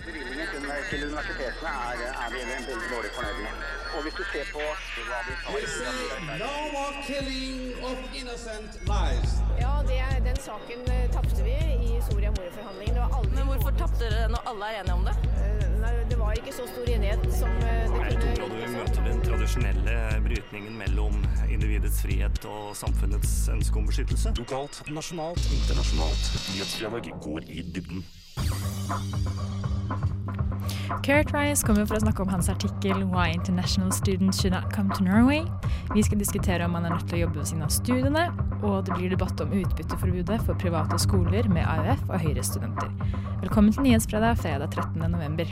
Bevilgningen til, til universitetene er, er vi veldig dårlig fornøyd med. Og hvis du ser på hva vi tar no more killing of innocent lives. Ja, det, den saken eh, tapte vi i Soria Moria-forhandlingene. Det Men hvorfor tapte dere når alle er enige om det? Eh, Nei, det var ikke så stor enighet som eh, det Jeg kunne tror vi møter den tradisjonelle brytningen mellom individets frihet og samfunnets ønske om beskyttelse. Lokalt, nasjonalt, internasjonalt. Nyhetsdialog går i dybden. Kurt Rice kommer for å snakke om hans artikkel 'Why International Students Should Not Come to Norway'. Vi skal diskutere om han er nødt til å jobbe ved siden av studiene, og det blir debatt om utbytteforbudet for private skoler med AUF og Høyre-studenter. Velkommen til Nyhetsfredag fredag 13. november.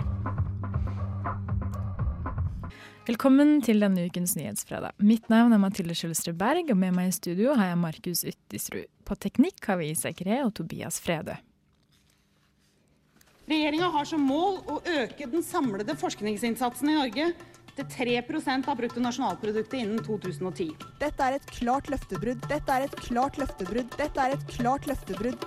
Velkommen til denne ukens Nyhetsfredag. Mitt navn er Mathilde Skjølstrø Berg, og med meg i studio har jeg Markus Yttisrud. På teknikk har vi Isak Ree og Tobias Fredø. Regjeringa har som mål å øke den samlede forskningsinnsatsen i Norge til 3% av bruttonasjonalproduktet innen 2010. Dette er et klart løftebrudd. Dette er et klart løftebrudd. Dette er et klart løftebrudd.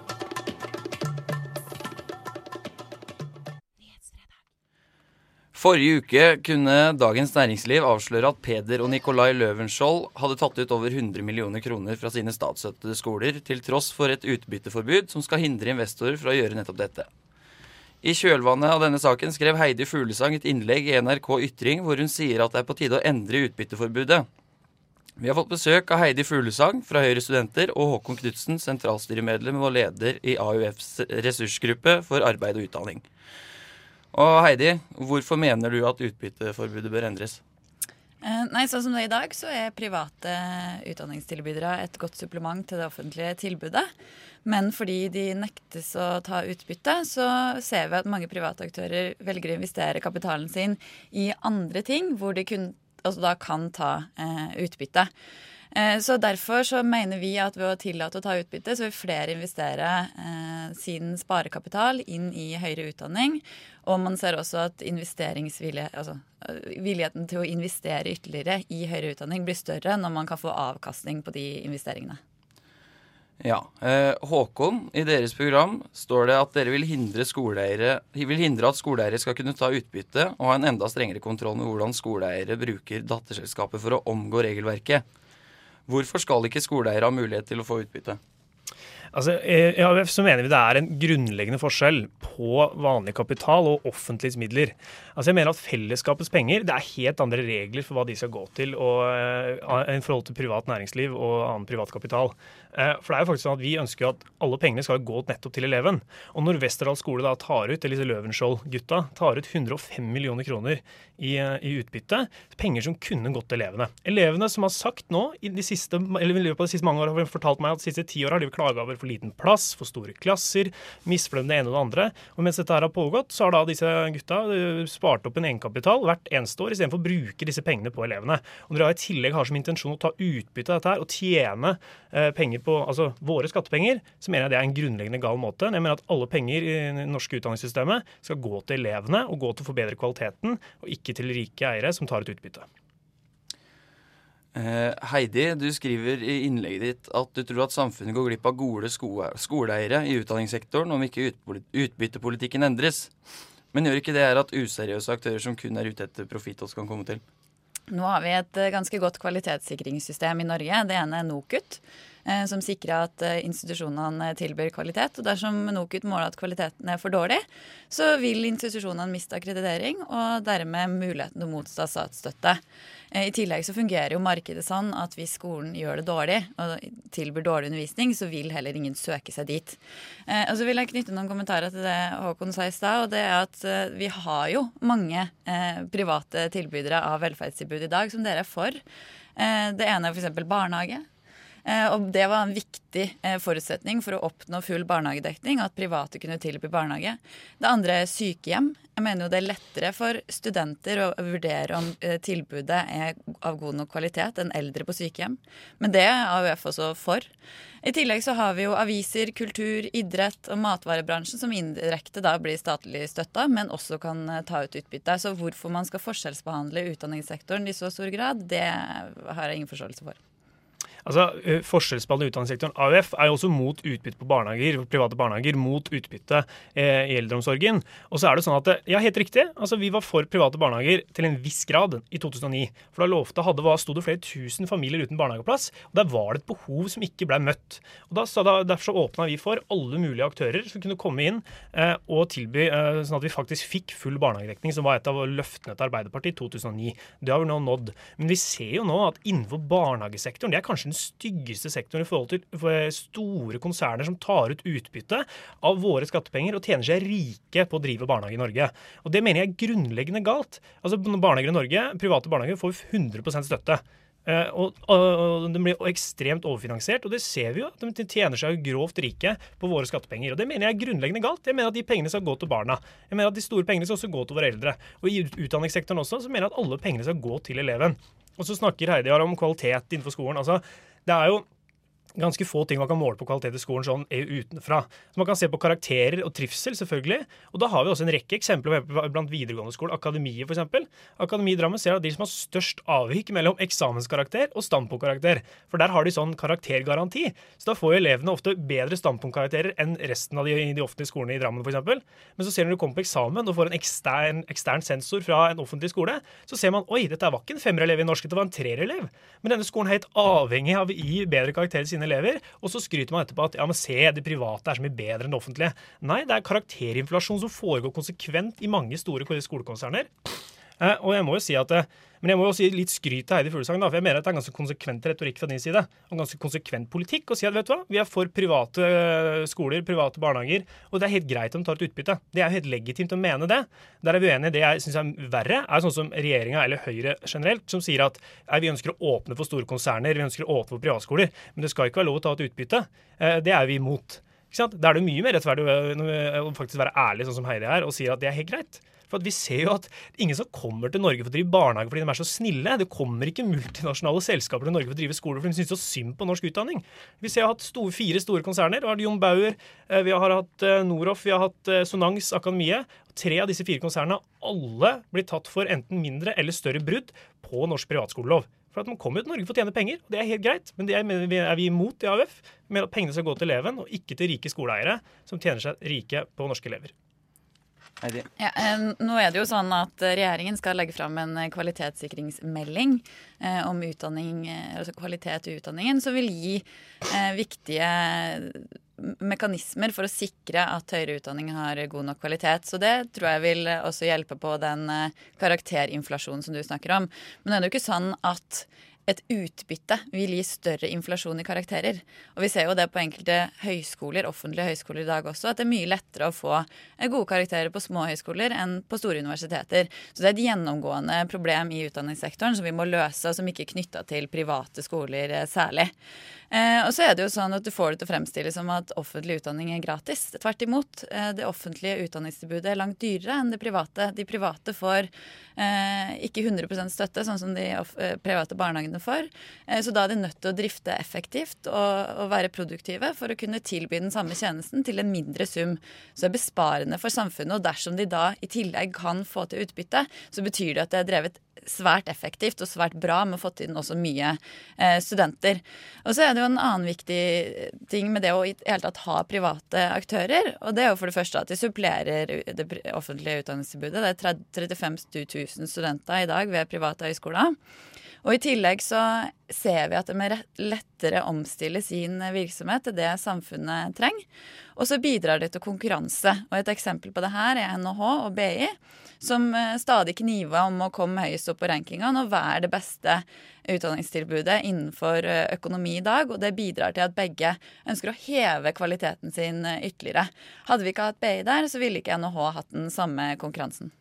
Forrige uke kunne Dagens Næringsliv avsløre at Peder og Nikolai Løvenskiold hadde tatt ut over 100 millioner kroner fra sine statsstøttede skoler, til tross for et utbytteforbud som skal hindre investorer fra å gjøre nettopp dette. I kjølvannet av denne saken skrev Heidi Fuglesang et innlegg i NRK Ytring hvor hun sier at det er på tide å endre utbytteforbudet. Vi har fått besøk av Heidi Fuglesang fra Høyre Studenter og Håkon Knutsen, sentralstyremedlem og leder i AUFs ressursgruppe for arbeid og utdanning. Og Heidi, hvorfor mener du at utbytteforbudet bør endres? Eh, Nei, sånn som det er i dag, så er private utdanningstilbydere et godt supplement til det offentlige tilbudet. Men fordi de nektes å ta utbytte, så ser vi at mange private aktører velger å investere kapitalen sin i andre ting, hvor de kun, altså da kan ta eh, utbytte. Eh, Så Derfor så mener vi at ved å tillate å ta utbytte, så vil flere investere eh, sin sparekapital inn i høyere utdanning. Og man ser også at altså eh, villigheten til å investere ytterligere i høyere utdanning blir større når man kan få avkastning på de investeringene. Ja. Håkon, i deres program står det at dere vil hindre, vil hindre at skoleeiere skal kunne ta utbytte og ha en enda strengere kontroll med hvordan skoleeiere bruker datterselskapet for å omgå regelverket. Hvorfor skal ikke skoleeiere ha mulighet til å få utbytte? Altså, I AUF så mener vi det er en grunnleggende forskjell på vanlig kapital og offentliges midler. Altså, jeg mener at Fellesskapets penger det er helt andre regler for hva de skal gå til og, uh, i forhold til privat næringsliv og annen privat kapital. Eh, For det er jo faktisk sånn at Vi ønsker at alle pengene skal gå nettopp til eleven. Og Når Westerdal skole da tar ut eller Løvenskiold-gutta tar ut 105 millioner kroner i, eh, i utbytte, penger som kunne gått til elevene. Elevene som har sagt nå i, de siste, eller i løpet av de siste mange år har fortalt meg at de siste ti år har de klaga over for liten plass, for store klasser, misfornøyd det ene og det andre. Og mens dette her har pågått, så har da disse gutta eh, spart opp en egenkapital hvert eneste år istedenfor å bruke disse pengene på elevene. Og når de i tillegg har som intensjon å ta utbytte av dette her og tjene eh, penger på altså våre skattepenger, så mener jeg det er en grunnleggende gal måte. Jeg mener at alle penger i det norske utdanningssystemet skal gå til elevene og gå til å forbedre kvaliteten, og ikke til rike eiere som tar et utbytte. Eh, Heidi, du skriver i innlegget ditt at du tror at samfunnet går glipp av gode sko skoleeiere i utdanningssektoren om ikke utbyttepolitikken endres. Men gjør ikke det her at useriøse aktører som kun er ute etter profitt, også kan komme til? Nå har vi et eh, ganske godt kvalitetssikringssystem i Norge. Det ene er NOKUT, som sikrer at eh, institusjonene tilbyr kvalitet. Og dersom NOKUT måler at kvaliteten er for dårlig, så vil institusjonene miste akkreditering og dermed muligheten til å motstå statsstøtte. Eh, I tillegg så fungerer jo markedet sånn at hvis skolen gjør det dårlig og tilbyr dårlig undervisning, så vil heller ingen søke seg dit. Eh, Og så vil jeg knytte noen kommentarer til det Håkon sa i stad. Og det er at eh, vi har jo mange eh, private tilbydere av velferdstilbud i dag som dere er for. Eh, Det ene er f.eks. barnehage. Eh, Og det var en viktig eh, forutsetning for å oppnå full barnehagedekning, at private kunne tilby barnehage. Det andre er sykehjem. Jeg mener jo det er lettere for studenter å vurdere om eh, tilbudet er av god nok kvalitet enn eldre på sykehjem. Men det er AUF også for. I tillegg så har vi jo aviser, kultur, idrett og matvarebransjen som indirekte da blir statlig støtta, men også kan ta ut utbytte. Så hvorfor man skal forskjellsbehandle utdanningssektoren i så stor grad, det har jeg ingen forståelse for. Altså, eh, Forskjellsbehandling i utdanningssektoren, AUF, er jo også mot utbytte på barnehager, private barnehager, mot utbytte eh, i eldreomsorgen. Og så er det sånn at, ja, helt riktig, altså vi var for private barnehager til en viss grad i 2009. For da lovte hadde, hva, sto det flere tusen familier uten barnehageplass, og der var det et behov som ikke ble møtt. Og da, så da, Derfor så åpna vi for alle mulige aktører som kunne komme inn eh, og tilby, eh, sånn at vi faktisk fikk full barnehagedekning, som var et av løftene til Arbeiderpartiet i 2009. Det har vi nå nådd. Men vi ser jo nå at innenfor barnehagesektoren, det er kanskje den styggeste sektoren i forhold til store konserner som tar ut utbytte av våre skattepenger og tjener seg rike på å drive barnehage i Norge. Og Det mener jeg er grunnleggende galt. Altså Barnehager i Norge, private barnehager, får 100 støtte. Uh, og, og, og De blir ekstremt overfinansiert, og det ser vi jo. De tjener seg grovt rike på våre skattepenger. og Det mener jeg er grunnleggende galt. Jeg mener at de pengene skal gå til barna. Jeg mener at de store pengene skal også gå til våre eldre. Og I utdanningssektoren også, så mener jeg at alle pengene skal gå til eleven. Og så snakker Heidi om kvalitet innenfor skolen. altså det er jo ganske få ting man kan måle på kvalitet i skolen sånn utenfra. Så Man kan se på karakterer og trivsel, selvfølgelig. Og da har vi også en rekke eksempler blant videregående skoler. Akademiet, f.eks. Akademi i Drammen ser at de som har størst avvik mellom eksamenskarakter og standpunktkarakter. For der har de sånn karaktergaranti. Så da får elevene ofte bedre standpunktkarakterer enn resten av de, de offentlige skolene i Drammen, f.eks. Men så ser du når du kommer på eksamen og får en ekstern, ekstern, sensor fra en offentlig skole, så ser man oi, dette var ikke en femmerelev i norsk, det var en treerelev. Men denne skolen er helt avhengig av å gi bedre karakterer til sine elever. Og så skryter man etterpå at ja, men se, det private er så mye bedre enn det offentlige. Nei, det er karakterinflasjon som foregår konsekvent i mange store skolekonserner. Eh, og jeg må jo si at eh, men jeg må jo også si litt skryt til Heidi Fuglesang, da, for jeg mener at det er ganske konsekvent retorikk fra din side. Og ganske konsekvent politikk å si at vet du hva, vi er for private eh, skoler, private barnehager, og det er helt greit om de tar et utbytte. Det er jo helt legitimt å mene det. Der er vi uenige. Det jeg syns er verre, er sånn som regjeringa eller Høyre generelt, som sier at vi ønsker å åpne for store konserner, vi ønsker å åpne for privatskoler, men det skal ikke være lov å ta et utbytte. Det er vi imot. Da er det mye mer rettferdig å faktisk være ærlig, sånn som Heidi er, og sier at det er helt greit. For vi ser jo at ingen som kommer til Norge for å drive barnehage fordi de er så snille. Det kommer ikke multinasjonale selskaper til Norge for å drive skole fordi de syns så synd på norsk utdanning. Vi ser hatt store, fire store konserner. Vi har hatt Jon Bauer, eh, vi har hatt eh, Noroff, vi har hatt Sonans Akademiet. Tre av disse fire konsernene alle blir tatt for enten mindre eller større brudd på norsk privatskolelov. For at Man kommer jo til Norge for å tjene penger, og det er helt greit. Men det er vi imot i AUF. Med at pengene skal gå til eleven, og ikke til rike skoleeiere som tjener seg rike på norske elever. Ja, nå er det jo sånn at Regjeringen skal legge fram en kvalitetssikringsmelding eh, om utdanning, eh, altså kvalitet i utdanningen, som vil gi eh, viktige mekanismer for å sikre at høyere utdanning har god nok kvalitet. Så det tror jeg vil også hjelpe på den eh, karakterinflasjonen som du snakker om. Men det er jo ikke sånn at et utbytte vil gi større inflasjon i karakterer. Og vi ser jo det på enkelte høyskoler, offentlige høyskoler i dag også, at det er mye lettere å få gode karakterer på små høyskoler enn på store universiteter. Så det er et gjennomgående problem i utdanningssektoren som vi må løse, og som ikke er knytta til private skoler eh, særlig. Eh, og så er det jo sånn at du får det til å fremstille som at offentlig utdanning er gratis. Tvert imot. Eh, det offentlige utdanningstilbudet er langt dyrere enn det private. De private får eh, ikke 100 støtte, sånn som de eh, private barnehagene får. for. så da er de nødt til å drifte effektivt og, og, være produktive for å kunne tilby den samme tjenesten til en mindre sum. Så det er besparende for samfunnet. Og dersom de da i tillegg kan få til utbytte, så betyr det at det er drevet svært effektivt og svært bra med å få inn også mye eh, studenter. Og så er det jo en annen viktig ting med det å i hele tatt ha private aktører. Og det er jo for det første at de supplerer det offentlige utdanningstilbudet. Det er 35 000 studenter i dag ved private høyskoler. Og i tillegg så ser vi at er lettere omstille sin virksomhet til det samfunnet trenger. Og så bidrar det til konkurranse. Og et eksempel på det her er NHH og BI som eh, stadig kniver om å komme høyest opp på rankingene og være det beste utdanningstilbudet innenfor eh, økonomi i dag. Og det bidrar til at begge ønsker å heve kvaliteten sin eh, ytterligere. Hadde vi ikke hatt BI der, så ville ikke NHH hatt den samme konkurransen.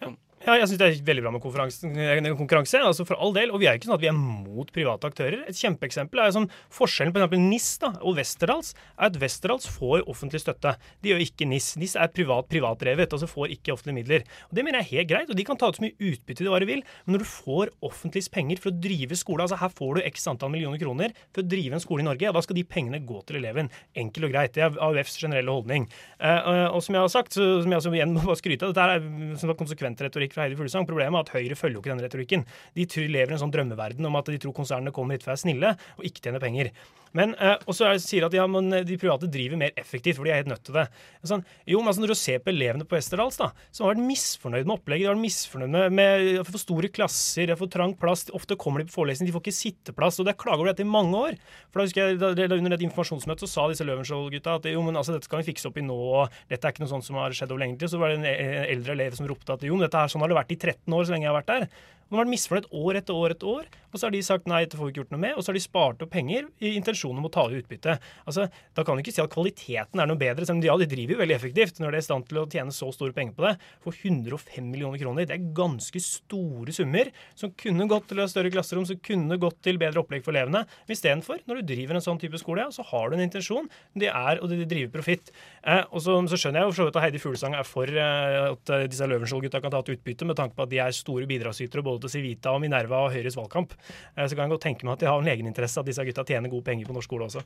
Ja, jeg syns det er veldig bra med konkurranse. altså for all del, Og vi er ikke sånn at vi er mot private aktører. Et kjempeeksempel er sånn forskjellen på eksempel NIS da, og Westerdals er at Westerdals får offentlig støtte. De gjør ikke NIS. NIS er privat privatdrevet, altså får ikke offentlige midler. Og Det mener jeg er helt greit, og de kan ta ut så mye utbytte de bare vil. Men når du får offentliges penger for å drive skole, altså her får du x antall millioner kroner for å drive en skole i Norge, da skal de pengene gå til eleven. Enkelt og greit. Det er AUFs generelle holdning. Uh, og som jeg har sagt, som jeg også igjen må skryte av, dette er som konsekvent retorikk retorikk fra Heidi Fuglesang. Problemet er at Høyre følger jo ikke den retorikken. De lever i en sånn drømmeverden om at de tror konsernene kommer hit for å være snille og ikke tjene penger. Men, eh, og så er sier at ja, men de private driver mer effektivt, for de er helt nødt til det. Sånn, jo, men altså Når du ser på elevene på Westerdals, da, som har vært misfornøyd med opplegget, de har vært misfornøyd med, med for store klasser, for trang plass, ofte kommer de på forelesning, de får ikke sitteplass, og det er klager over dette i mange år. For da husker jeg, da, Under et informasjonsmøte så sa disse Løvenskiold-gutta at jo, men altså, dette kan vi fikse opp i nå, og dette er ikke noe sånt som har skjedd over lengre tid. Så var det en eh, eldre elev som ropte at jo, men dette her, sånn har det vært i 13 år så lenge jeg har vært der. De har vært misfornøyd år etter år etter år, og så har de sagt nei, dette får vi ikke gjort noe med. Og så har de spart opp penger i intensjonen om å ta ut utbytte. Altså, Da kan du ikke si at kvaliteten er noe bedre, selv om de, ja, de driver jo veldig effektivt når de er i stand til å tjene så store penger på det. For 105 millioner kroner, det er ganske store summer som kunne gått til større klasserom, som kunne gått til bedre opplegg for elevene. Men istedenfor, når du driver en sånn type skole, ja, så har du en intensjon. Det er, og de driver profitt. Eh, og så, så skjønner jeg jo at Heidi Fuglesang er for eh, at disse Løvenskiold-gutta kan ta ut utbytte, med tanke på at de er store bidragsytere til Civita og Minerva og Høyres valgkamp. Eh, så kan jeg godt tenke meg at de har en egeninteresse at disse gutta tjener gode penger på norsk skole også.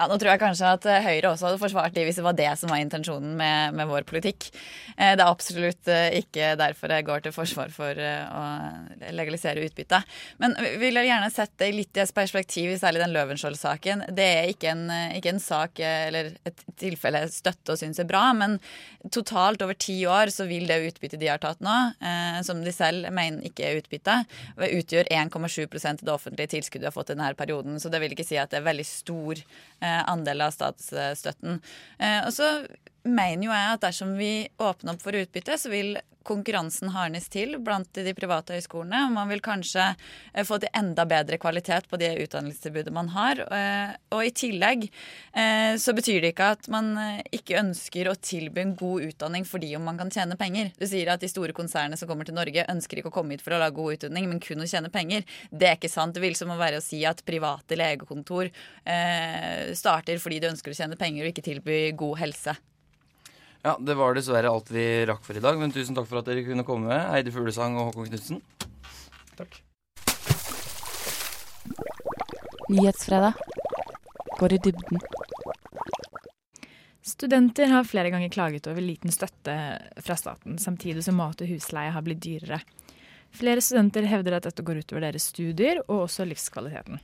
Ja, Nå tror jeg kanskje at eh, Høyre også hadde forsvart de hvis det var det som var intensjonen med, med vår politikk. Eh, Det er absolutt ikke derfor jeg går til forsvar for å legalisere utbytte. Men vi vil gjerne sette det litt i et perspektiv, særlig den Løvenskiold-saken. Det er ikke en, ikke en sak eller et tilfelle jeg støtter og syns er bra, men totalt over ti år så vil det utbyttet de har tatt nå, som de selv mener ikke utbytte, utgjør 1,7 av det offentlige tilskuddet du har fått i denne perioden. Så det vil ikke si at det er veldig stor eh, andel av statsstøtten. Eh, og så mener jo jeg at dersom vi åpner opp for utbytte, så vil konkurransen hardnes til blant de private høyskolene. Og man vil kanskje eh, få til enda bedre kvalitet på det utdannelsestilbudet man har. Eh, Og i tillegg eh, så betyr det ikke at man ikke ønsker å tilby en god utdanning fordi om man kan tjene penger. Du sier at de store konsernene som kommer til Norge ønsker ikke å komme hit for å lage god utdanning, men kun å tjene penger. Det er ikke sant. Det vil som å være å si at private legekontor starter fordi de ønsker å tjene penger og ikke tilby god helse. Ja, Det var dessverre alt vi rakk for i dag, men tusen takk for at dere kunne komme. Heidi Fuglesang og Håkon Knutsen. Takk. Nyhetsfredag går i dybden. Studenter har flere ganger klaget over liten støtte fra staten, samtidig som mat og husleie har blitt dyrere. Flere studenter hevder at dette går utover deres studier og også livskvaliteten.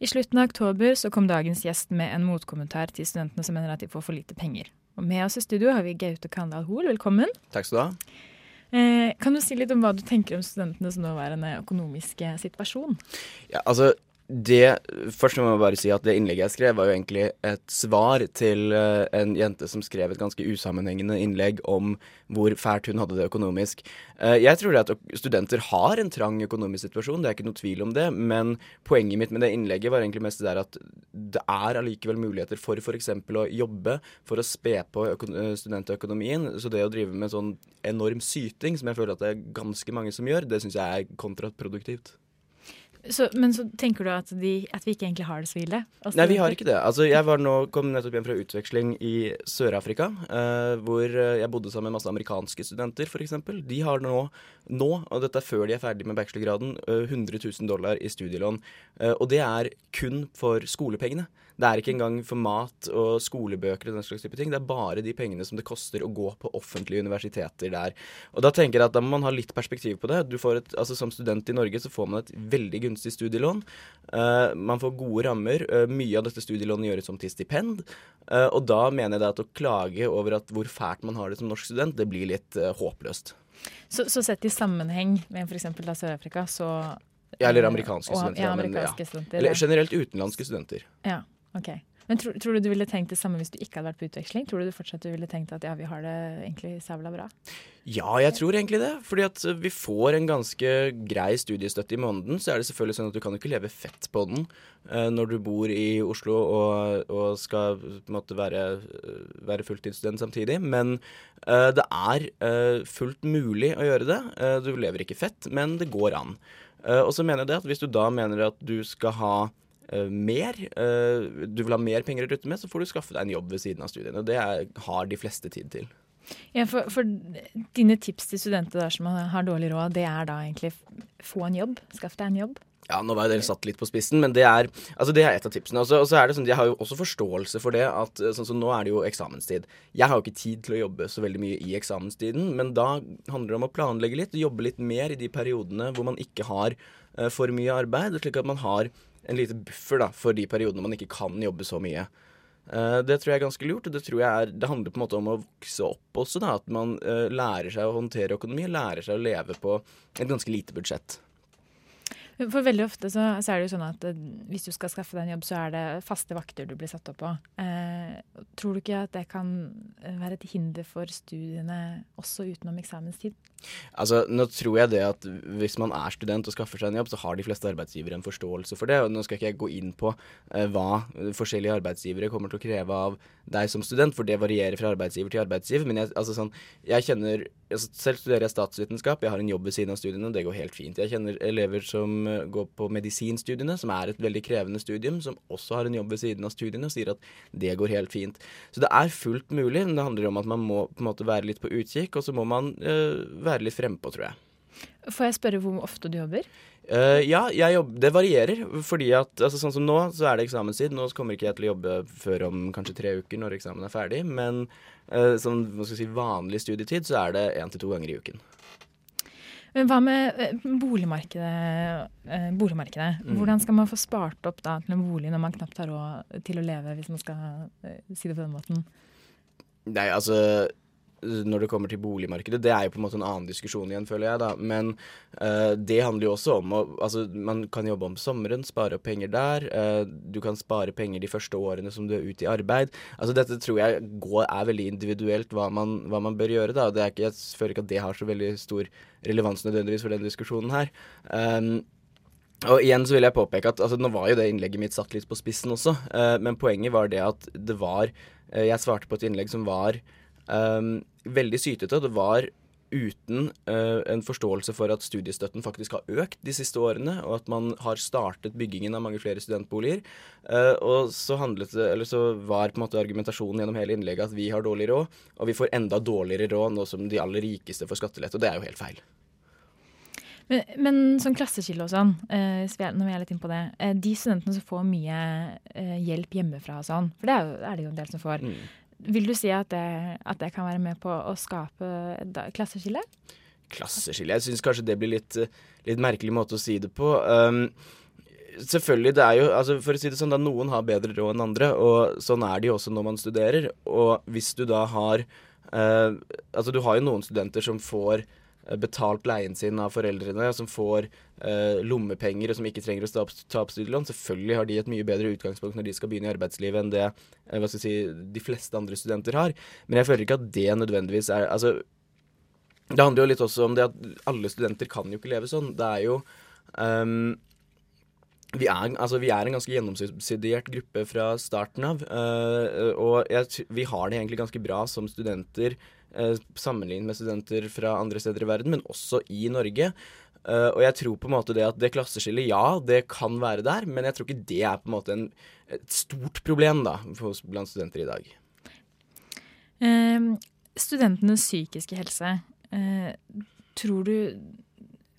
I slutten av oktober så kom dagens gjest med en motkommentar til studentene som mener at de får for lite penger. Og med oss i studio har vi Gaute Kandal Hoel, velkommen. Takk skal du ha. Eh, kan du si litt om hva du tenker om studentenes nåværende økonomiske situasjon? Ja, altså, det, først må jeg bare si at det innlegget jeg skrev, var jo egentlig et svar til eh, en jente som skrev et ganske usammenhengende innlegg om hvor fælt hun hadde det økonomisk. Eh, jeg tror det at studenter har en trang økonomisk situasjon, det er ikke noe tvil om det. Men poenget mitt med det innlegget var egentlig mest det der at det er allikevel muligheter for f.eks. å jobbe for å spe på eh, studentøkonomien. Så det å drive med sånn enorm syting, som jeg føler at det er ganske mange som gjør, det syns jeg er kontraproduktivt. Så, men så tenker du at, de, at vi ikke egentlig har det så ille? Altså, Nei, vi har ikke det. Altså, jeg var nå, kom nettopp hjem fra utveksling i Sør-Afrika, eh, hvor eh, jeg bodde sammen med masse amerikanske studenter, f.eks. De har nå, nå, og dette er før de er ferdig med bachelorgraden, eh, 100 000 dollar i studielån. Eh, og det er kun for skolepengene. Det er ikke engang for mat og skolebøker og den slags type ting. Det er bare de pengene som det koster å gå på offentlige universiteter der. Og da tenker jeg at da må man ha litt perspektiv på det. Du får et, altså Som student i Norge så får man et veldig gunstig studielån. Uh, man får gode rammer. Uh, mye av dette studielånet gjøres om til stipend. Uh, og da mener jeg det at å klage over at hvor fælt man har det som norsk student, det blir litt håpløst. Så, så sett i sammenheng med f.eks. Sør-Afrika, så Ja, eller amerikanske og- studenter. Ja, amerikanske ja. studenter. Eller generelt utenlandske studenter. Ja, ok. Men tror, tror du du ville tenkt det samme hvis du ikke hadde vært på utveksling? Tror du du fortsatt du ville tenkt at ja, vi har det egentlig sævla bra? Ja, jeg tror egentlig det. Fordi at eh, vi får en ganske grei studiestøtte i måneden. Så er det selvfølgelig sånn at du kan jo ikke leve fett på den eh, når du bor i Oslo og, og skal måte være, eh, være fulltidsstudent samtidig. Men uh, det er uh, fullt mulig å gjøre det. Uh, du lever ikke fett, men det går an. Og så mener jeg det at hvis du da mener at du skal ha mer, eh, du vil ha mer penger å rutte med, så får du skaffe deg en jobb ved siden av studiene. Og det er, har de fleste tid til. Ja, for, for dine tips til studenter der som har dårlig råd, det er da egentlig få en jobb? Skaff deg en jobb? Ja, nå var jo dere satt litt på spissen, men det er, altså det er et av tipsene. Og så- er det sånn, Jeg har jo også forståelse for det at eh, sånn som nå er det jo eksamenstid. Jeg har jo ikke tid til å jobbe så veldig mye i eksamenstiden, men da handler det om å planlegge litt, jobbe litt mer i de periodene hvor man ikke har eh, for mye arbeid, slik at man har en lite buffer da, for de periodene man ikke kan jobbe så mye. Uh, det tror jeg er ganske lurt, og det tror jeg er, det handler på en måte om å vokse opp også. da, At man uh, lærer seg å håndtere økonomi, lærer seg å leve på et ganske lite budsjett. For veldig ofte så, så er det jo sånn at eh, hvis du skal skaffe deg en jobb, så er det faste vakter du blir satt opp på. Eh, tror du ikke at det kan eh, være et hinder for studiene også utenom eksamenstid? Altså, Nå tror jeg det at hvis man er student og skaffer seg en jobb, så har de fleste arbeidsgivere en forståelse for det. og Nå skal ikke jeg gå inn på eh, hva forskjellige arbeidsgivere kommer til å kreve av deg som student, for det varierer fra arbeidsgiver til arbeidsgiver. Men jeg, altså sånn, jeg kjenner altså, Selv studerer jeg statsvitenskap, jeg har en jobb ved siden av studiene, og det går helt fint. Jeg kjenner elever som eh, går på medisinstudiene, som er et veldig krevende studium, som også har en jobb ved siden av studiene, og sier at det går helt fint. Så det er fullt mulig, men det handler om at man må på en måte være litt på utkikk, og så må man eh, være litt frempå, tror jeg. Får jeg spørre hvor ofte du jobber? Eh, ja, jeg jobb, det varierer. Fordi at altså, sånn som nå, så er det eksamenstid. Nå kommer ikke jeg til å jobbe før om kanskje tre uker når eksamen er ferdig. Men uh, som si, vanlig studietid så er det én til to ganger i uken. Men Hva med eh, boligmarkedet? boligmarkedet? Mm. Hvordan skal man få spart opp da til en bolig når man knapt har råd til å leve, hvis man skal si det på den måten? Nei, altså når det kommer til boligmarkedet, det er jo på en måte en annen diskusjon igjen, føler jeg, da. Men uh, det handler jo også om å Altså, man kan jobbe om sommeren, spare opp penger der. Uh, du kan spare penger de første årene som du er ute i arbeid. Altså, dette tror jeg går, er veldig individuelt hva man, hva man bør gjøre, da. Det er ikke, jeg føler ikke at det har så veldig stor relevans nødvendigvis for den diskusjonen her. Um, og igjen så vil jeg påpeke at altså, Nå var jo det innlegget mitt satt litt på spissen også, uh, men poenget var det at det var Jeg svarte på et innlegg som var eh, veldig sytete. Det var uten uh, en forståelse for at studiestøtten faktisk har økt de siste årene, og at man har startet byggingen av mange flere studentboliger. Uh, og så, handlet eller så var på en måte argumentasjonen gjennom hele innlegget at vi har dårlig råd, og vi får enda dårligere råd nå som de aller rikeste får skattelette. Og det er jo helt feil. Men, men sånn klasseskille og sånn, eh, er- når vi er litt inn på det. Eh, de studentene som får mye hjelp hjemmefra og sånn, for det er, jo, er det jo en del som får. Vil du si at det, at det kan være med på å skape klasseskille? klasseskille. Jeg syns kanskje det blir litt, eh, litt merkelig måte å si det på. Um, selvfølgelig, det er jo altså For å si det sånn, da noen har bedre råd enn andre, og sånn er det jo også når man studerer. Og hvis du da har uh, Altså, du har jo noen studenter som får betalt leien sin av foreldrene, som får eh, lommepenger og som ikke trenger å ta opp, ta opp studielån. Selvfølgelig har de et mye bedre utgangspunkt når de skal begynne i arbeidslivet enn det eh, si, de fleste andre studenter har. Men jeg føler ikke at det nødvendigvis er altså det handler jo litt også om det at alle studenter kan jo ikke leve sånn. Det er jo um, vi, er, altså, vi er en ganske gjennomsubsidiert gruppe fra starten av. Uh, og jeg, vi har det egentlig ganske bra som studenter eh, sammenlignet med studenter fra andre steder i verden, men også i Norge. Uh, og jeg tror på en måte det at det klasseskillet, ja, det kan være der, men jeg tror ikke det er på en måte en, et stort problem da, for, blant studenter i dag. Uh, studentenes psykiske helse. uh, tror du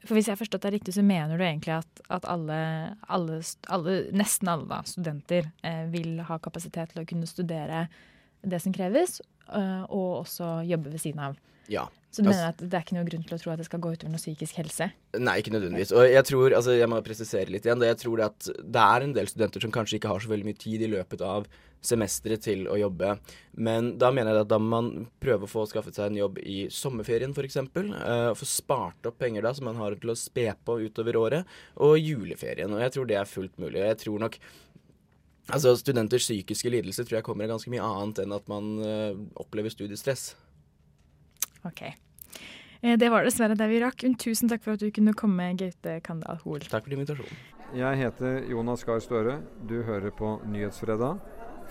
For hvis jeg har forstått deg riktig, så mener du egentlig at, at alle, alle, alle, nesten alle da, studenter eh, vil ha kapasitet til å kunne studere det som kreves, eh, og også jobbe ved siden av. Ja. Så du Altså- mener at det er ikke noe grunn til å tro at det skal gå utover noe psykisk helse? Nei, ikke nødvendigvis. Og jeg tror, altså jeg må presisere litt igjen, det, jeg tror det at det er en del studenter som kanskje ikke har så veldig mye tid i løpet av semesteret til å jobbe. Men da mener jeg at da må man prøve å få skaffet seg en jobb i sommerferien f.eks. Uh, få spart opp penger da som man har til å spe på utover året, og juleferien. Og jeg tror det er fullt mulig. Og jeg tror nok Altså, Studenters psykiske lidelse tror jeg kommer av ganske mye annet enn at man uh, opplever studiestress. Ok. Eh, Det var dessverre det vi rakk. Men Tusen takk for at du kunne komme, Gaute Kandal Hoel. Takk for invitasjonen. Jeg heter Jonas Gahr Støre. Du hører på Nyhetsfredag.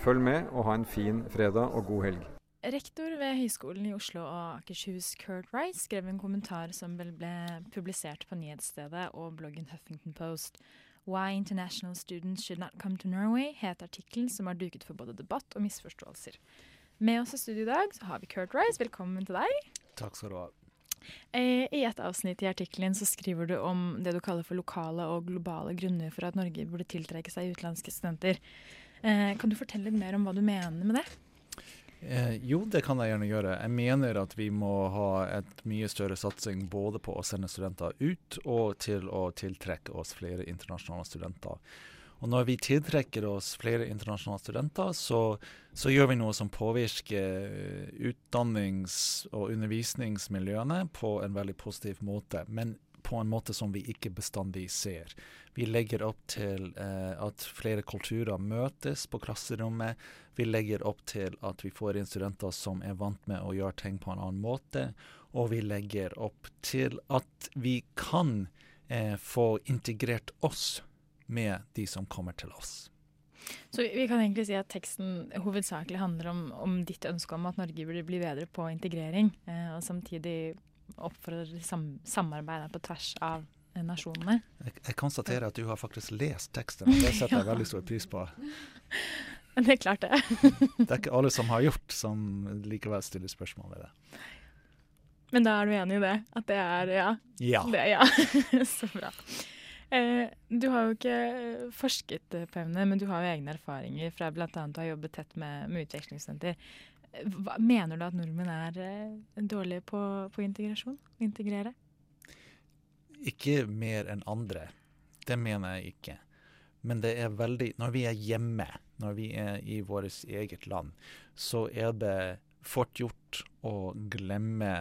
Følg med og ha en fin fredag og god helg. Rektor ved Høgskolen i Oslo og Akershus, Kurt Rice, skrev en kommentar som vel ble publisert på nyhetsstedet og bloggen Huffington Post. Why International Students Should Not Come to Norway het artikkelen som har duket for både debatt og misforståelser. Med oss i studio i dag så har vi Kurt Rice. Velkommen til deg. Takk skal du ha. Eh, I et avsnitt i artikkelen så skriver du om det du kaller for lokale og globale grunner for at Norge burde tiltrekke seg utenlandske studenter. Eh, kan du fortelle litt mer om hva du mener med det? Eh, jo, det kan jeg gjerne gjøre. Jeg mener at vi må ha et mye større satsing både på å sende studenter ut og til å tiltrekke oss flere internasjonale studenter. Og når vi tiltrekker oss flere internasjonale studenter, så, så gjør vi noe som påvirker utdannings- og undervisningsmiljøene på en veldig positiv måte. Men på en måte som vi ikke bestandig ser. Vi legger opp til eh, at flere kulturer møtes på klasserommet. Vi legger opp til at vi får inn studenter som er vant med å gjøre ting på en annen måte. Og vi legger opp til at vi kan eh, få integrert oss med de som kommer til oss. Så vi kan egentlig si at teksten hovedsakelig handler om, om ditt ønske om at Norge burde bli bedre på integrering, eh, og samtidig oppfordrer sam samarbeid på tvers av eh, nasjonene. Jeg, jeg, konstaterer at du har faktisk lest teksten, og det setter jeg veldig stor pris på. Det er klart det. det er ikke alle som har gjort, som likevel stiller spørsmål ved det. Men da er du enig i det? At det er ja? Ja. Det, ja. Så bra. Eh, du har jo ikke forsket på emnet, men du har jo egne erfaringer fra bl.a. å ha jobbet tett med, med utvekslingsstudenter. Hva, mener du at nordmenn er eh, dårlige på, på integrasjon? Integrere? Ikke mer enn andre. Det mener jeg ikke. Men det er veldig Når vi er hjemme, når vi er i vårt eget land, så er det fort gjort å glemme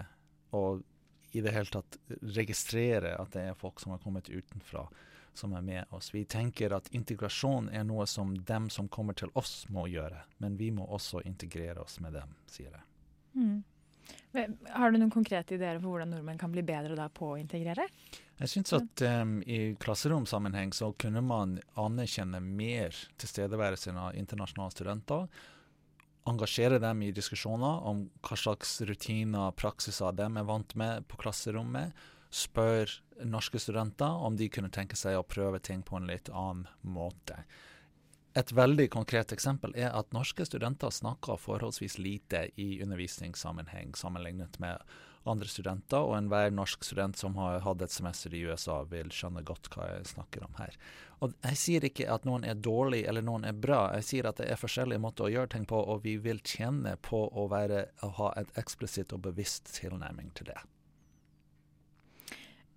og i det hele tatt registrere at det er folk som har kommet utenfra, som er med oss. Vi tenker at integrasjon er noe som dem som kommer til oss må gjøre, men vi må også integrere oss med dem, sier jeg. Mm. Har du noen konkrete ideer for hvordan nordmenn kan bli bedre på å integrere? Jeg syns at um, i klasseromsammenheng så kunne man anerkjenne mer tilstedeværelsen av internasjonale studenter engasjere dem i diskusjoner om hva slags rutiner og praksiser de er vant med på klasserommet. Spør norske studenter om de kunne tenke seg å prøve ting på en litt annen måte. Et veldig konkret eksempel er at norske studenter snakker forholdsvis lite i undervisningssammenheng sammenlignet med andre studenter, og enhver norsk student som har hatt et semester i USA, vil skjønne godt hva jeg snakker om her. Og Jeg sier ikke at noen er dårlig eller noen er bra, jeg sier at det er forskjellige måter å gjøre ting på, og vi vil tjene på å, være, å ha et eksplisitt og bevisst tilnærming til det.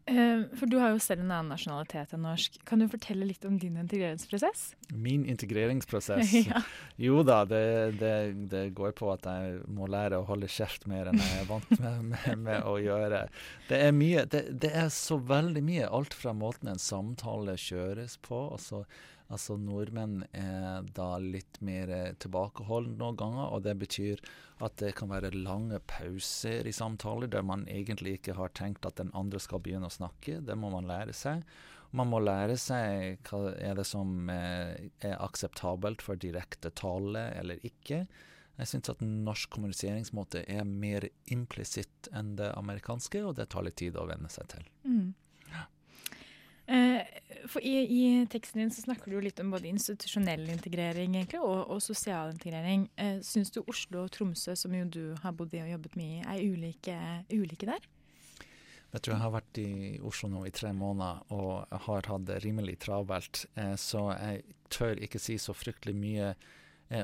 Uh, for du har jo selv en annen nasjonalitet enn norsk. Kan du fortelle litt om din integreringsprosess? Min integreringsprosess? ja. Jo da, det, det, det, går på at jeg må lære å holde kjeft mer enn jeg er vant med, med, med å gjøre. Det er mye, det, det, er så veldig mye. Alt fra måten en samtale kjøres på. Altså, altså Nordmenn er da litt mer tilbakeholdne noen ganger, og det betyr at det kan være lange pauser i samtaler der man egentlig ikke har tenkt at den andre skal begynne å snakke. Det må man lære seg. Man må lære seg hva er det som eh, er akseptabelt for direkte tale eller ikke. Jeg syns at norsk kommuniseringsmåte er mer implisitt enn det amerikanske, og det tar litt tid å venne seg til. Mm. Eh, for i, i, teksten din så snakker du litt om både institusjonell integrering egentlig, og, og sosial integrering. Eh, Syns du Oslo og Tromsø, som jo du har bodd i og jobbet mye i, er ulike, ulike der? Jeg tror Jeg har vært i Oslo nå i tre måneder og har hatt det rimelig travelt. Eh, så jeg tør ikke si så fryktelig mye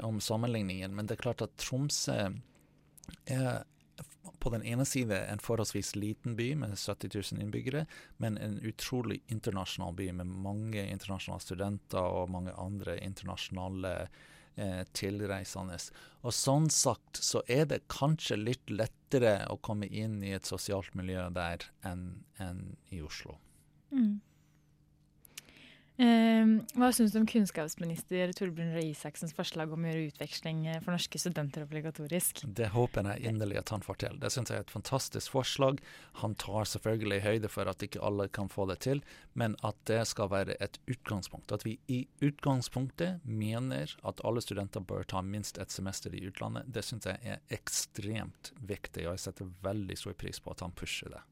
om sammenligningen. Men det er klart at Tromsø er på den ene side en forholdsvis liten by med 70 000 innbyggere, men en utrolig internasjonal by med mange internasjonale studenter og mange andre internasjonale eh, tilreisende. Og sånn sagt så er det kanskje litt lettere å komme inn i et sosialt miljø der enn en i Oslo. Mm. Eh, hva syns du om kunnskapsminister Torbjørn Røe Isaksens forslag om å gjøre utveksling eh, for norske studenter obligatorisk? Det håper jeg inderlig at han får til. Det syns jeg er et fantastisk forslag. Han tar selvfølgelig høyde for at ikke alle kan få det til, men at det skal være et utgangspunkt. At vi i utgangspunktet mener at alle studenter bør ta minst et semester i utlandet, det syns jeg er ekstremt viktig, og jeg setter veldig stor pris på at han pusher det.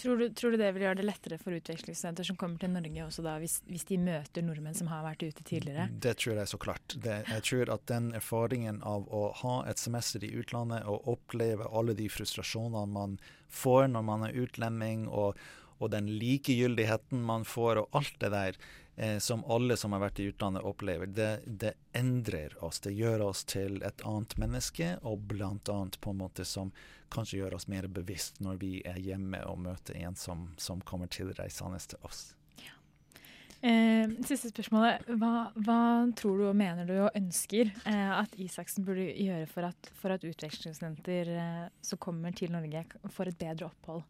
Tror du, tror du det vil gjøre det lettere for utvekslingsstudenter som kommer til Norge også da, hvis, hvis de møter nordmenn som har vært ute tidligere? Det tror jeg så klart. Det, jeg tror at den erfaringen av å ha et semester i utlandet og oppleve alle de frustrasjonene man får når man er utlending, og, og den likegyldigheten man får, og alt det der eh, som alle som har vært i utlandet opplever, det, det, endrer oss. Det gjør oss til et annet menneske, og blant annet på en måte som kanskje gjør oss mer bevisst når vi er hjemme og møter en som, som kommer tilreisende til oss. Eh, siste spørsmålet. Hva, hva, tror du og mener du og ønsker eh, at Isaksen burde gjøre for at, for at utvekslingsstudenter eh, som kommer til Norge, får et bedre opphold?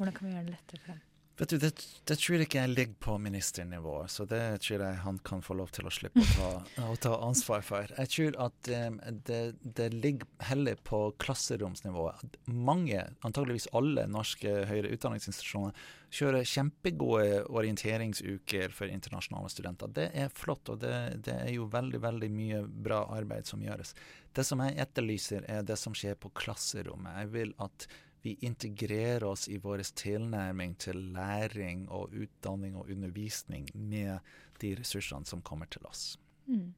Hvordan kan vi gjøre det lettere for dem? Vet du, det, det, tror jeg ikke jeg ligger på ministernivå, så det tror jeg han kan få lov til å slippe å ta, å ta ansvar for. Jeg tror at um, det, det, ligger heller på klasseromsnivå. Mange, antageligvis alle norske høyere utdanningsinstitusjoner, kjører kjempegode orienteringsuker for internasjonale studenter. Det er flott, og det, det er jo veldig, veldig mye bra arbeid som gjøres. Det som jeg etterlyser, er det som skjer på klasserommet. Jeg vil at vi integrerer oss i vår tilnærming til læring og utdanning og undervisning med de ressursene som kommer til oss. Mm.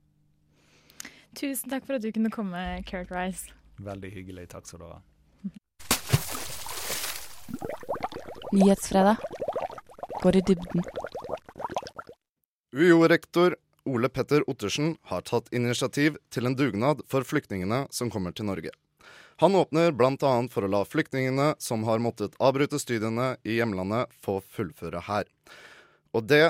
Tusen takk for at du kunne komme, Kurt Rice. Veldig hyggelig. Takk skal du ha. Nyhetsfredag går i dybden. UiO-rektor Ole Petter Ottersen har tatt initiativ til en dugnad for flyktningene som kommer til Norge. Han åpner bl.a. for å la flyktningene som har måttet avbryte studiene i hjemlandet, få fullføre her. Og, vi,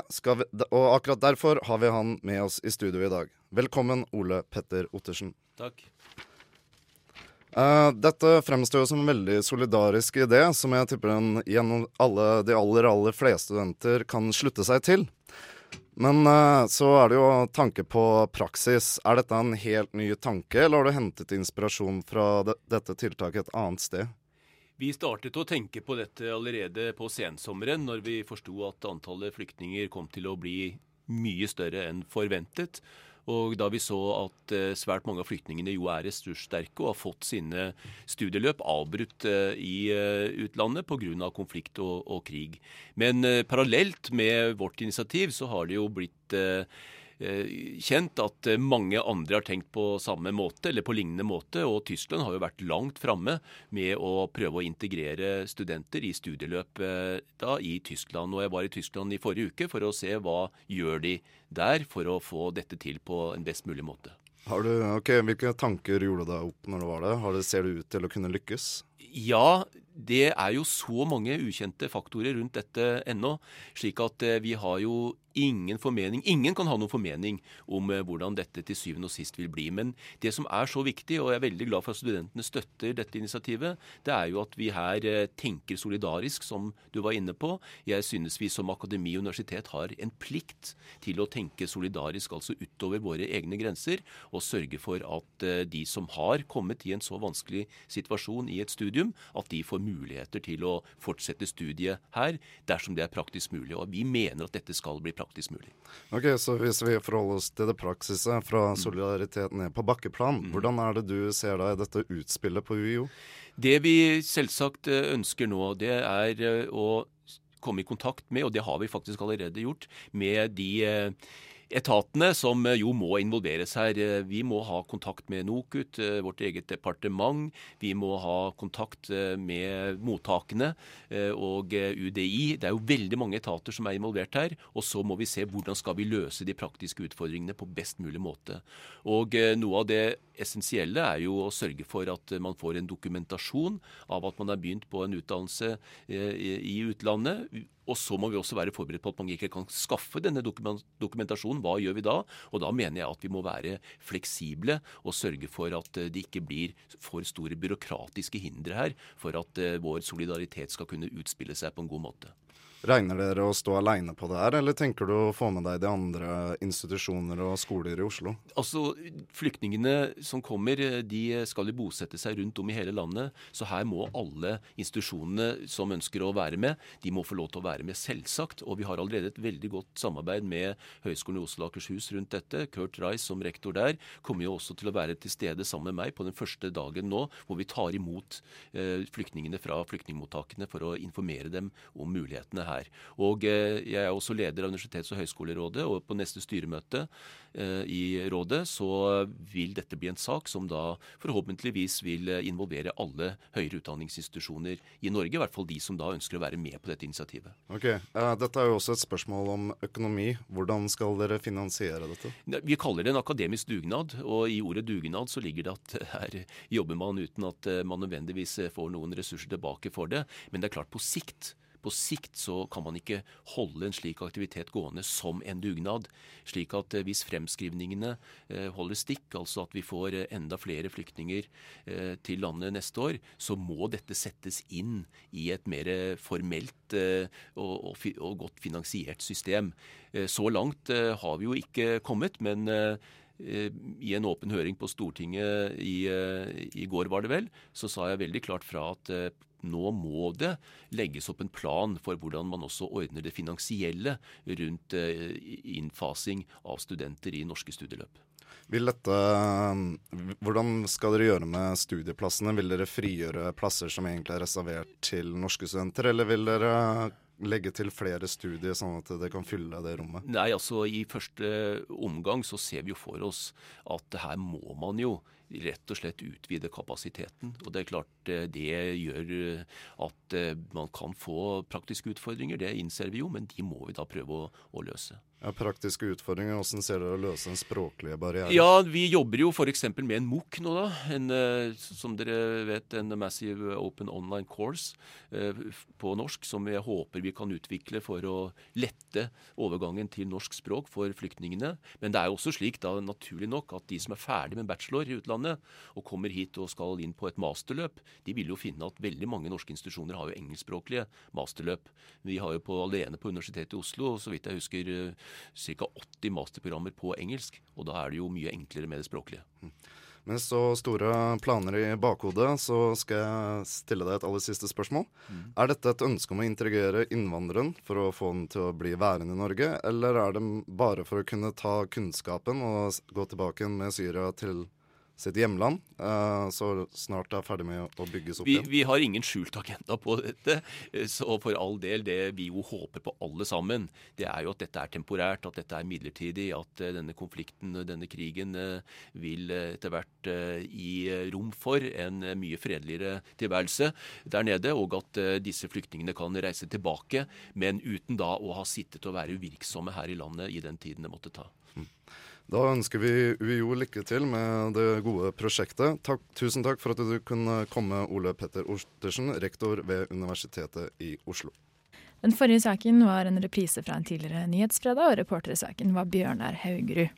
og, akkurat derfor har vi han med oss i studio i dag. Velkommen, Ole Petter Ottersen. Takk. Uh, dette fremstår jo som en veldig solidarisk idé, som jeg tipper en, gjennom alle, de aller, aller fleste studenter kan slutte seg til. Men uh, så er det jo tanke på praksis. Er dette en helt ny tanke, eller har du hentet inspirasjon fra de dette tiltaket et annet sted? Vi startet å tenke på dette allerede på sensommeren, når vi forsto at antallet flyktninger kom til å bli mye større enn forventet. Og da vi så at eh, svært mange av flyktningene jo er ressurssterke og har fått sine studieløp avbrutt eh, i eh, utlandet pga. konflikt og, og, krig. Men parallelt med vårt initiativ så har det jo blitt kjent at eh, mange andre har tenkt på samme måte, eller på lignende måte. Og Tyskland har jo vært langt framme med å prøve å integrere studenter i studieløp eh, da i Tyskland. Og jeg var i Tyskland i forrige uke for å se hva gjør de der for å få dette til på en best mulig måte. Du, okay, hvilke tanker gjorde du deg opp når du var det? Ser det ut til å kunne lykkes? Ja, det er jo så mange ukjente faktorer rundt dette ennå. Slik at vi har jo ingen formening. Ingen kan ha noen formening om eh, hvordan dette til syvende og sist vil bli. Men det som er så viktig, og jeg er veldig glad for at studentene støtter dette initiativet, det er jo at vi her eh, tenker solidarisk, som du var inne på. Jeg synes vi som akademi og universitet har en plikt til å tenke solidarisk, altså utover våre egne grenser, og sørge for at eh, de som har kommet i en så vanskelig situasjon i et studium, at de får muligheter til å fortsette studiet her dersom det er praktisk mulig. Og vi mener at dette skal bli praktisk mulig. Ok, Så hvis vi forholder oss til det praksiset fra solidaritet ned på bakkeplan, mm. hvordan er det du ser deg dette utspillet på UiO? Det vi selvsagt eh, ønsker nå, det er eh, å komme i kontakt med, og det har vi faktisk allerede gjort, med de eh, etatene som eh, jo må involveres her. Eh, vi må ha kontakt med NOKUT, eh, vårt eget departement. Vi må ha kontakt med mottakene og UDI. Det er jo veldig mange etater som er involvert her. Og så må vi se hvordan skal vi løse de praktiske utfordringene på best mulig måte. Og noe av det essensielle er jo å sørge for at man får en dokumentasjon av at man har begynt på en utdannelse i utlandet og så må vi også være forberedt på at man ikke kan skaffe denne dokumentasjonen. Hva gjør vi da? Og da mener jeg at vi må være fleksible og sørge for at eh, det ikke blir for store byråkratiske hindre her for at eh, vår solidaritet skal kunne utspille seg på en god måte. Regner dere å stå aleine på det her, eller tenker du å få med deg de andre institusjoner og skoler i Oslo? Altså, Flyktningene som kommer, de skal jo bosette seg rundt om i hele landet. Så her må alle institusjonene som ønsker å være med, de må få lov til å være med, selvsagt. Og vi har allerede et veldig godt samarbeid med Høgskolen i Oslo og Akershus rundt dette. Kurt Rice som rektor der kommer jo også til å være til stede sammen med meg på den første dagen nå, hvor vi tar imot eh, flyktningene fra flyktningmottakene for å informere dem om mulighetene her. Og eh, Jeg er også leder av Universitets- og høgskolerådet, og på neste styremøte eh, i rådet så vil dette bli en sak som da forhåpentligvis vil eh, involvere alle høyere utdanningsinstitusjoner i Norge, i hvert fall de som da ønsker å være med på dette initiativet. Ok, eh, Dette er jo også et spørsmål om økonomi. Hvordan skal dere finansiere dette? Vi kaller det en akademisk dugnad, og i ordet dugnad så ligger det at her jobber man uten at man nødvendigvis får noen ressurser tilbake for det. Men det er klart, på sikt på sikt så kan man ikke holde en slik aktivitet gående som en dugnad. Slik at eh, hvis fremskrivningene eh, holder stikk, altså at vi får eh, enda flere flyktninger til landet neste år, så må dette settes inn i et mer formelt og, godt finansiert system. Så langt har vi jo ikke kommet, men i en åpen høring på Stortinget i, eh, i går, var det vel, så sa jeg veldig klart fra at eh, nå må det legges opp en plan for hvordan man også ordner det finansielle rundt eh, innfasing av studenter i norske studieløp. Dette, hvordan skal dere gjøre med studieplassene? Vil dere frigjøre plasser som egentlig er reservert til norske studenter, eller vil dere legge til flere studier, sånn at det kan fylle det rommet? Nei, altså I første omgang så ser vi jo for oss at her må man jo rett og slett utvide kapasiteten. Og det er klart eh, det gjør eh, at eh, man kan få praktiske utfordringer, det innser vi jo, men de må vi da prøve å, å løse. Ja, praktiske utfordringer. Hvordan ser dere å løse den språklige barrieren? Ja, vi jobber jo f.eks. med en MOOC nå, da. En, eh, som dere vet, en Massive Open Online Course eh, på norsk, som jeg håper vi kan utvikle for å lette overgangen til norsk språk for flyktningene. Men det er jo også slik, da, naturlig nok, at de som er ferdig med bachelor i utlandet og kommer hit og skal inn på et masterløp, de vil jo finne at veldig mange norske institusjoner har jo engelskspråklige masterløp. Vi har jo på, alene på Universitetet i Oslo, så vidt jeg husker, ca. 80 masterprogrammer på engelsk. Og da er det jo mye enklere med det språklige. Med så store planer i bakhodet, så skal jeg stille deg et aller siste spørsmål. Mm. Er dette et ønske om å integrere innvandreren for å få den til å bli værende i Norge, eller er det bare for å kunne ta kunnskapen og gå tilbake med Syria til sitt hjemland, eh, så snart det er ferdig med å bygges opp Vi, igjen? vi har ingen skjult agenda på dette. eh, Så for all del, det vi jo håper på alle sammen, det er jo at dette er temporært, at dette er midlertidig, at eh, denne konflikten, denne krigen, vil etter hvert gi rom for en mye fredeligere tilværelse der nede, og at disse flyktningene kan reise tilbake, men uten da å ha sittet og være uvirksomme her i landet i den tiden det måtte ta. Da ønsker vi UiO lykke til med det gode prosjektet. Takk, tusen takk for at du kunne komme, Ole Petter Ostersen, rektor ved Universitetet i Oslo. Den forrige saken var en reprise fra en tidligere Nyhetsfredag, og reporter i saken var Bjørnar Haugerud.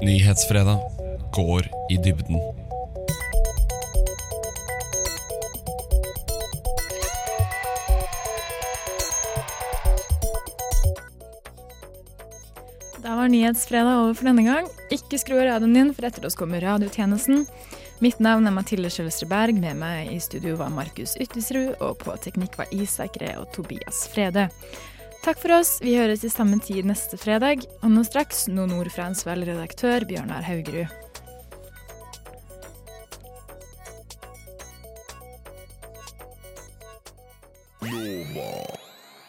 Nyhetsfredag går i dybden. Var Nyhetsfredag over for denne gang. Ikke skru av radioen din, for etter oss kommer radiotjenesten. Mitt navn er Mathilde Skjølsrud Berg. Med meg i studio var Markus Yttisrud, og på teknikk var Isak Ree og Tobias Frede. Takk for oss. Vi høres i samme tid neste fredag. Og nå straks noen ord fra en svel redaktør, Bjørnar Haugerud.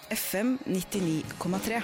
FM 99,3.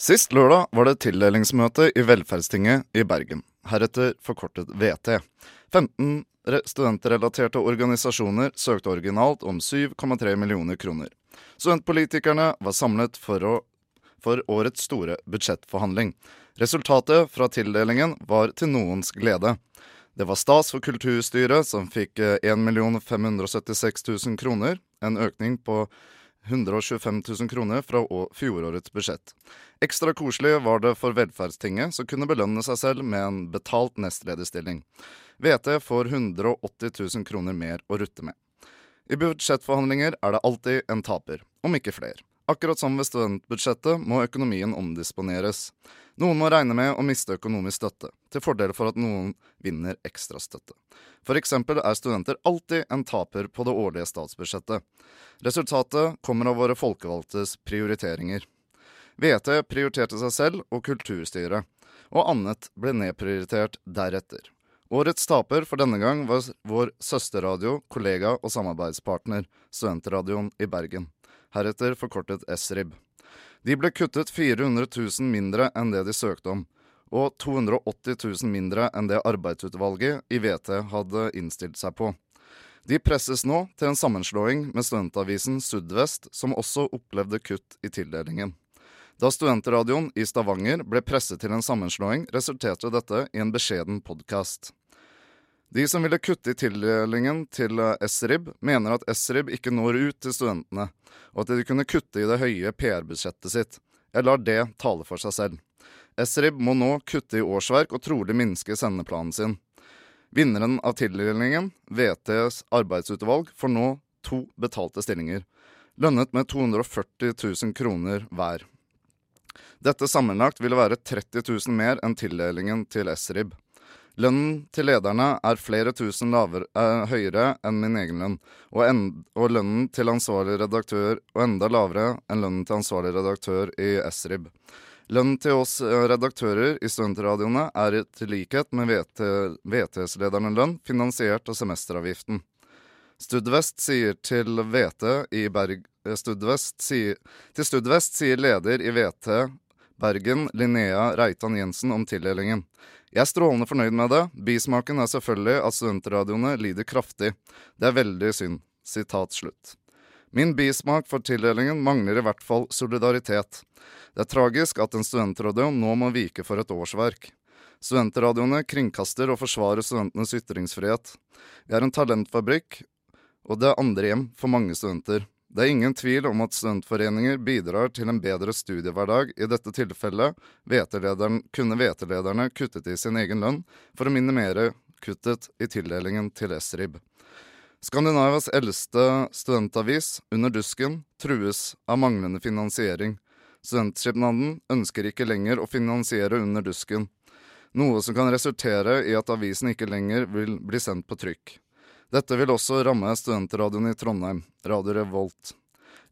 Sist lørdag var det tildelingsmøte i Velferdstinget i Bergen, heretter forkortet VT. 15 re- studentrelaterte organisasjoner søkte originalt om 7,3 millioner kroner. Studentpolitikerne var samlet for, å, for årets store budsjettforhandling. Resultatet fra tildelingen var til noens glede. Det var stas for Kulturstyret, som fikk eh, 1 576 000 kroner, en økning på 125 000 kroner fra fjorårets budsjett. Ekstra koselig var det for Velferdstinget, som kunne belønne seg selv med en betalt nestlederstilling. VT får 180 000 kroner mer å rutte med. I budsjettforhandlinger er det alltid en taper, om ikke flere. Akkurat som ved studentbudsjettet må økonomien omdisponeres. Noen må regne med å miste økonomisk støtte, til fordel for at noen vinner ekstra støtte. For eksempel er studenter alltid en taper på det årlige statsbudsjettet. Resultatet kommer av våre folkevalgtes prioriteringer. VT prioriterte seg selv og kulturstyret, og annet ble nedprioritert deretter. Årets taper for denne gang var vår søsterradio, kollega og samarbeidspartner, Studentradioen i Bergen, heretter forkortet SRIB. De ble kuttet 400 000 mindre enn det de søkte om, og 280 000 mindre enn det arbeidsutvalget i VT hadde innstilt seg på. De presses nå til en sammenslåing med studentavisen Sudvest, som også opplevde kutt i tildelingen. Da studentradioen i Stavanger ble presset til en sammenslåing, resulterte dette i en beskjeden podkast. De som ville kutte i tildelingen til eh, SRIB, mener at SRIB ikke når ut til studentene, og at de kunne kutte i det høye PR-budsjettet sitt. Jeg lar det tale for seg selv. SRIB må nå kutte i årsverk og trolig minske sendeplanen sin. Vinneren av tildelingen, VTs arbeidsutvalg, får nå to betalte stillinger, lønnet med 240 000 kroner hver. Dette sammenlagt ville være 30 000 mer enn tildelingen til SRIB. Lønnen til lederne er flere tusen laver, eh, høyere enn min egen lønn, og, en, og lønnen til ansvarlig redaktør og enda lavere enn lønnen til ansvarlig redaktør i SRIB. Lønnen til oss eh, redaktører i studentradioene er til likhet med VT, VTS-lederne lønn finansiert av semesteravgiften. Studvest sier til VT i Berg... eh, Studvest sier, til Studvest sier leder i VT Bergen, Linnea Reitan Jensen, om tildelingen. Jeg er strålende fornøyd med det. Bismaken er selvfølgelig at studentradioene lider kraftig. Det er veldig synd. Sitat slutt. Min bismak for tildelingen mangler i hvert fall solidaritet. Det er tragisk at en studentradio nå må vike for et årsverk. Studentradioene kringkaster og forsvarer studentenes ytringsfrihet. Vi er en talentfabrikk, og det er andre hjem for mange studenter. Det er ingen tvil om at studentforeninger bidrar til en bedre studiehverdag. I dette tilfellet kunne VT-lederne kuttet i sin egen lønn for å minimere kuttet i tildelingen til SRIB. Skandinavias eldste studentavis, Under dusken, trues av manglende finansiering. Studentskipnaden ønsker ikke lenger å finansiere Under dusken, noe som kan resultere i at avisen ikke lenger vil bli sendt på trykk. Dette vil også ramme studentradioen i Trondheim, Radio Revolt.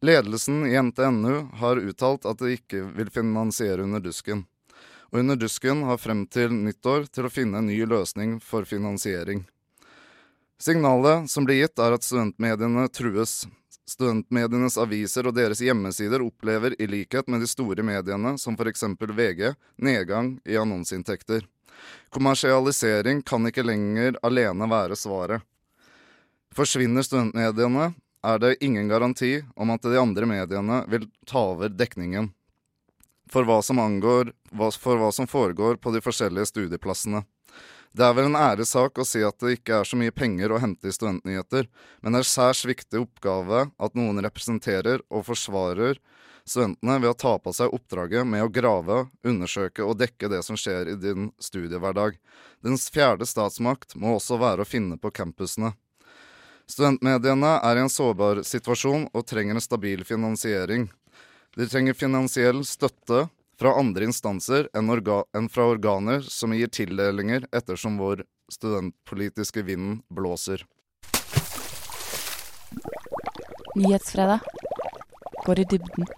Ledelsen i NTNU har uttalt at de ikke vil finansiere Under dusken. Og Under dusken har frem til nyttår til å finne en ny løsning for finansiering. Signalet som blir gitt, er at studentmediene trues. Studentmedienes aviser og deres hjemmesider opplever, i likhet med de store mediene, som f.eks. VG, nedgang i annonseinntekter. Kommersialisering kan ikke lenger alene være svaret. Forsvinner studentmediene, er det ingen garanti om at de andre mediene vil ta over dekningen for hva som, angår, for hva som foregår på de forskjellige studieplassene. Det er vel en æresak å si at det ikke er så mye penger å hente i studentnyheter, men det er særs viktig oppgave at noen representerer og forsvarer studentene ved å ta på seg oppdraget med å grave, undersøke og dekke det som skjer i din studiehverdag. Dens fjerde statsmakt må også være å finne på campusene. Studentmediene er i en sårbar situasjon og trenger en stabil finansiering. De trenger finansiell støtte fra andre instanser enn, orga enn fra organer som gir tildelinger ettersom vår studentpolitiske vind blåser. Nyhetsfredag går i dybden.